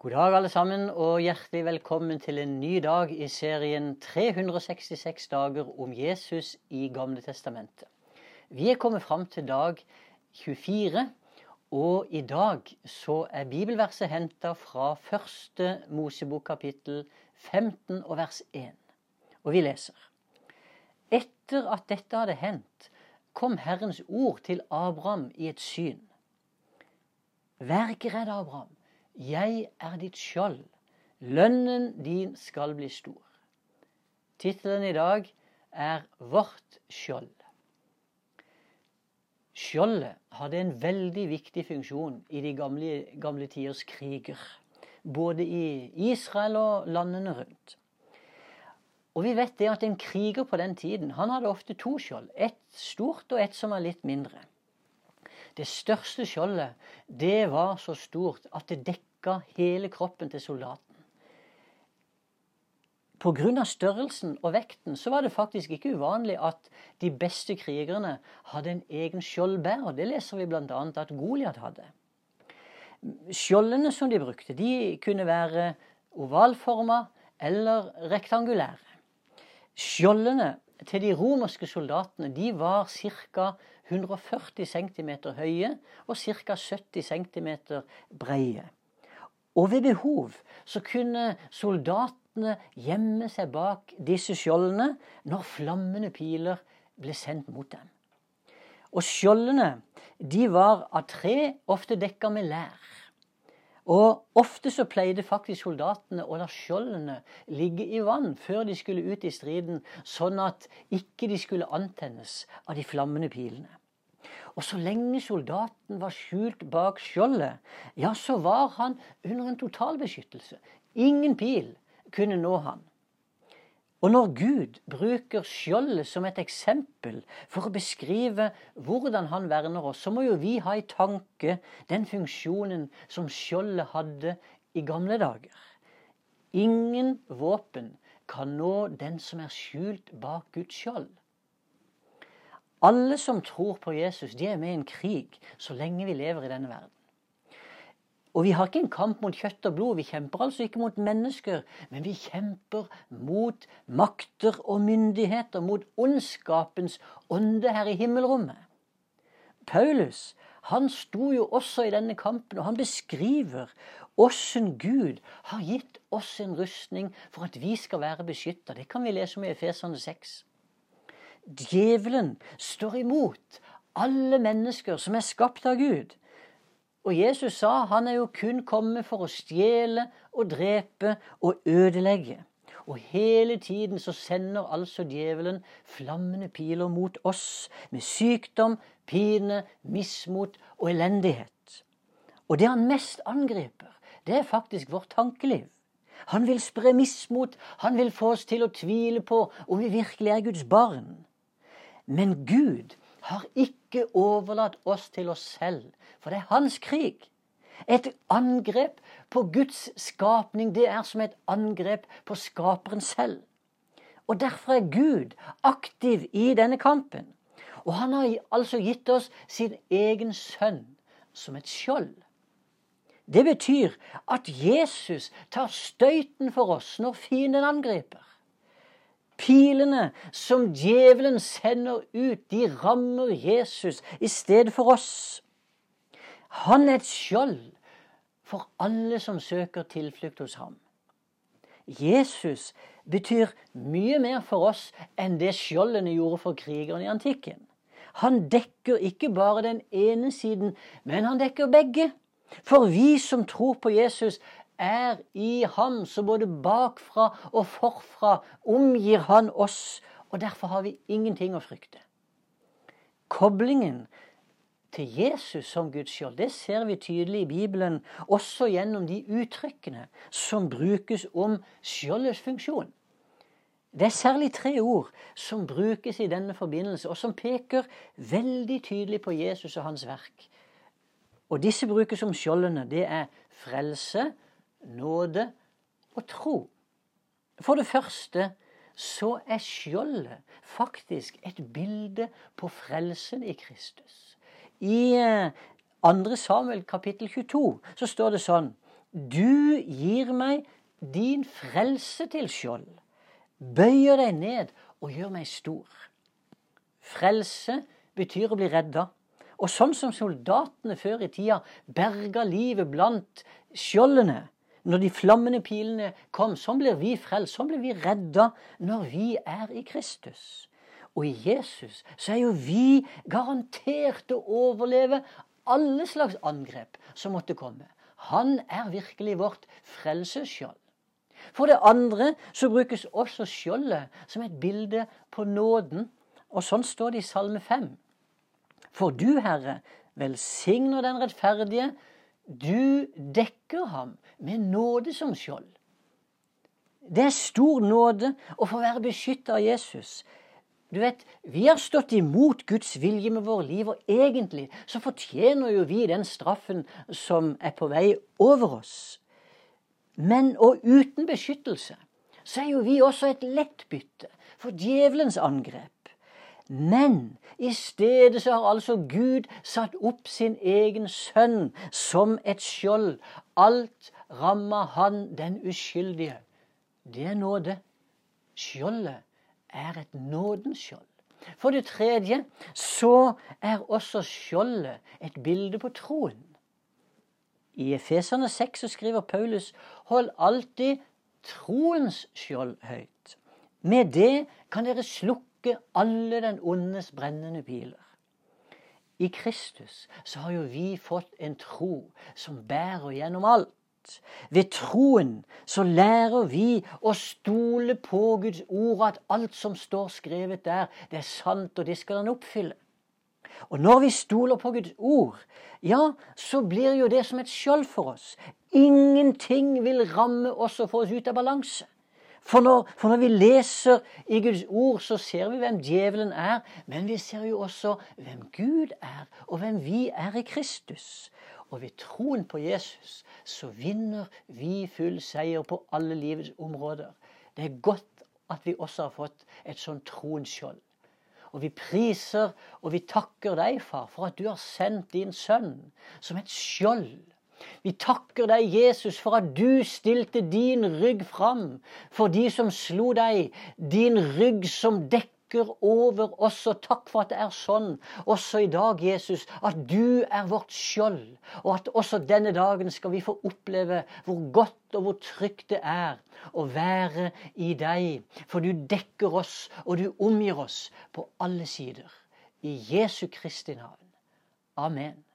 God dag, alle sammen, og hjertelig velkommen til en ny dag i serien 366 dager om Jesus i Gamle testamentet. Vi er kommet fram til dag 24, og i dag så er bibelverset henta fra første Mosebok kapittel 15 og vers 1. Og vi leser. Etter at dette hadde hendt, kom Herrens ord til Abraham i et syn. Vær ikke redd, Abraham. Jeg er ditt skjold. Lønnen din skal bli stor. Tittelen i dag er Vårt skjold. Skjoldet hadde en veldig viktig funksjon i de gamle, gamle tiders kriger. Både i Israel og landene rundt. Og vi vet det at En kriger på den tiden han hadde ofte to skjold. Et stort og et som var litt mindre. Det største skjoldet det var så stort at det dekka hele kroppen til soldaten. Pga. størrelsen og vekten så var det faktisk ikke uvanlig at de beste krigerne hadde en egen skjoldbærer. Det leser vi bl.a. at Goliat hadde. Skjoldene som de brukte, de kunne være ovalforma eller rektangulære. Skjoldene til de romerske soldatene de var ca. 140 cm høye og ca. 70 cm breie. Og ved behov så kunne soldatene gjemme seg bak disse skjoldene når flammende piler ble sendt mot dem. Og skjoldene de var av tre, ofte dekka med lær. Og ofte så pleide faktisk soldatene å la skjoldene ligge i vann før de skulle ut i striden, sånn at ikke de skulle antennes av de flammende pilene. Og så lenge soldaten var skjult bak skjoldet, ja, så var han under en totalbeskyttelse. Ingen pil kunne nå han. Og når Gud bruker skjoldet som et eksempel for å beskrive hvordan han verner oss, så må jo vi ha i tanke den funksjonen som skjoldet hadde i gamle dager. Ingen våpen kan nå den som er skjult bak Guds skjold. Alle som tror på Jesus, de er med i en krig så lenge vi lever i denne verden. Og vi har ikke en kamp mot kjøtt og blod. Vi kjemper altså ikke mot mennesker, men vi kjemper mot makter og myndigheter, mot ondskapens ånde her i himmelrommet. Paulus han sto jo også i denne kampen, og han beskriver åssen Gud har gitt oss en rustning for at vi skal være beskytta. Det kan vi lese om i Efesene 6. Djevelen står imot alle mennesker som er skapt av Gud. Og Jesus sa han er jo kun kommet for å stjele og drepe og ødelegge. Og hele tiden så sender altså djevelen flammende piler mot oss med sykdom, pine, mismot og elendighet. Og det han mest angriper, det er faktisk vårt tankeliv. Han vil spre mismot, han vil få oss til å tvile på om vi virkelig er Guds barn. Men Gud har ikke overlatt oss til oss selv, for det er hans krig. Et angrep på Guds skapning, det er som et angrep på skaperen selv. Og Derfor er Gud aktiv i denne kampen. Og han har altså gitt oss sin egen sønn som et skjold. Det betyr at Jesus tar støyten for oss når fienden angriper. Pilene som djevelen sender ut, de rammer Jesus i stedet for oss. Han er et skjold for alle som søker tilflukt hos ham. Jesus betyr mye mer for oss enn det skjoldene gjorde for krigerne i antikken. Han dekker ikke bare den ene siden, men han dekker begge. For vi som tror på Jesus, er i ham, så både bakfra og forfra omgir han oss. Og derfor har vi ingenting å frykte. Koblingen til Jesus som Guds skjold, det ser vi tydelig i Bibelen, også gjennom de uttrykkene som brukes om skjoldets funksjon. Det er særlig tre ord som brukes i denne forbindelse, og som peker veldig tydelig på Jesus og hans verk. Og disse brukes som skjoldene. Det er frelse, nåde og tro. For det første så er skjoldet faktisk et bilde på frelsen i Kristus. I 2. Eh, Samuel kapittel 22 så står det sånn du gir meg din frelse til skjold. Bøyer deg ned og gjør meg stor. Frelse betyr å bli redda. Og sånn som soldatene før i tida berga livet blant skjoldene når de flammende pilene kom, sånn blir vi frelst, sånn blir vi redda når vi er i Kristus. Og i Jesus så er jo vi garantert å overleve alle slags angrep som måtte komme. Han er virkelig vårt frelsesskjold. For det andre så brukes også skjoldet som et bilde på nåden. Og sånn står det i Salme 5. For du, Herre, velsigner den rettferdige. Du dekker ham med nåde som skjold. Det er stor nåde å få være beskytta av Jesus. Du vet, Vi har stått imot Guds vilje med våre liv, og egentlig så fortjener jo vi den straffen som er på vei over oss. Men og uten beskyttelse så er jo vi også et lett bytte for djevelens angrep. Men i stedet så har altså Gud satt opp sin egen sønn som et skjold. Alt rammer han den uskyldige. Det er nåde. Skjoldet er et nådens skjold. For det tredje så er også skjoldet et bilde på troen. I Efeserne 6 så skriver Paulus hold alltid troens skjold høyt. Med det kan dere slukke alle den ondes brennende piler. I Kristus så har jo vi fått en tro som bærer gjennom alt. Ved troen så lærer vi å stole på Guds ord, at alt som står skrevet der, det er sant, og det skal han oppfylle. Og når vi stoler på Guds ord, ja, så blir jo det som et skjold for oss. Ingenting vil ramme oss og få oss ut av balanse. For når, for når, vi leser i Guds ord, så ser vi hvem djevelen er, men vi ser jo også hvem Gud er, og hvem vi er i Kristus. Og ved troen på Jesus så vinner vi full seier på alle livets områder. Det er godt at vi også har fått et sånt troens skjold. Og vi priser og vi takker deg, far, for at du har sendt din sønn som et skjold. Vi takker deg, Jesus, for at du stilte din rygg fram for de som slo deg, din rygg som dekker over oss. Og takk for at det er sånn også i dag, Jesus, at du er vårt skjold. Og at også denne dagen skal vi få oppleve hvor godt og hvor trygt det er å være i deg. For du dekker oss, og du omgir oss på alle sider. I Jesu Kristi navn. Amen.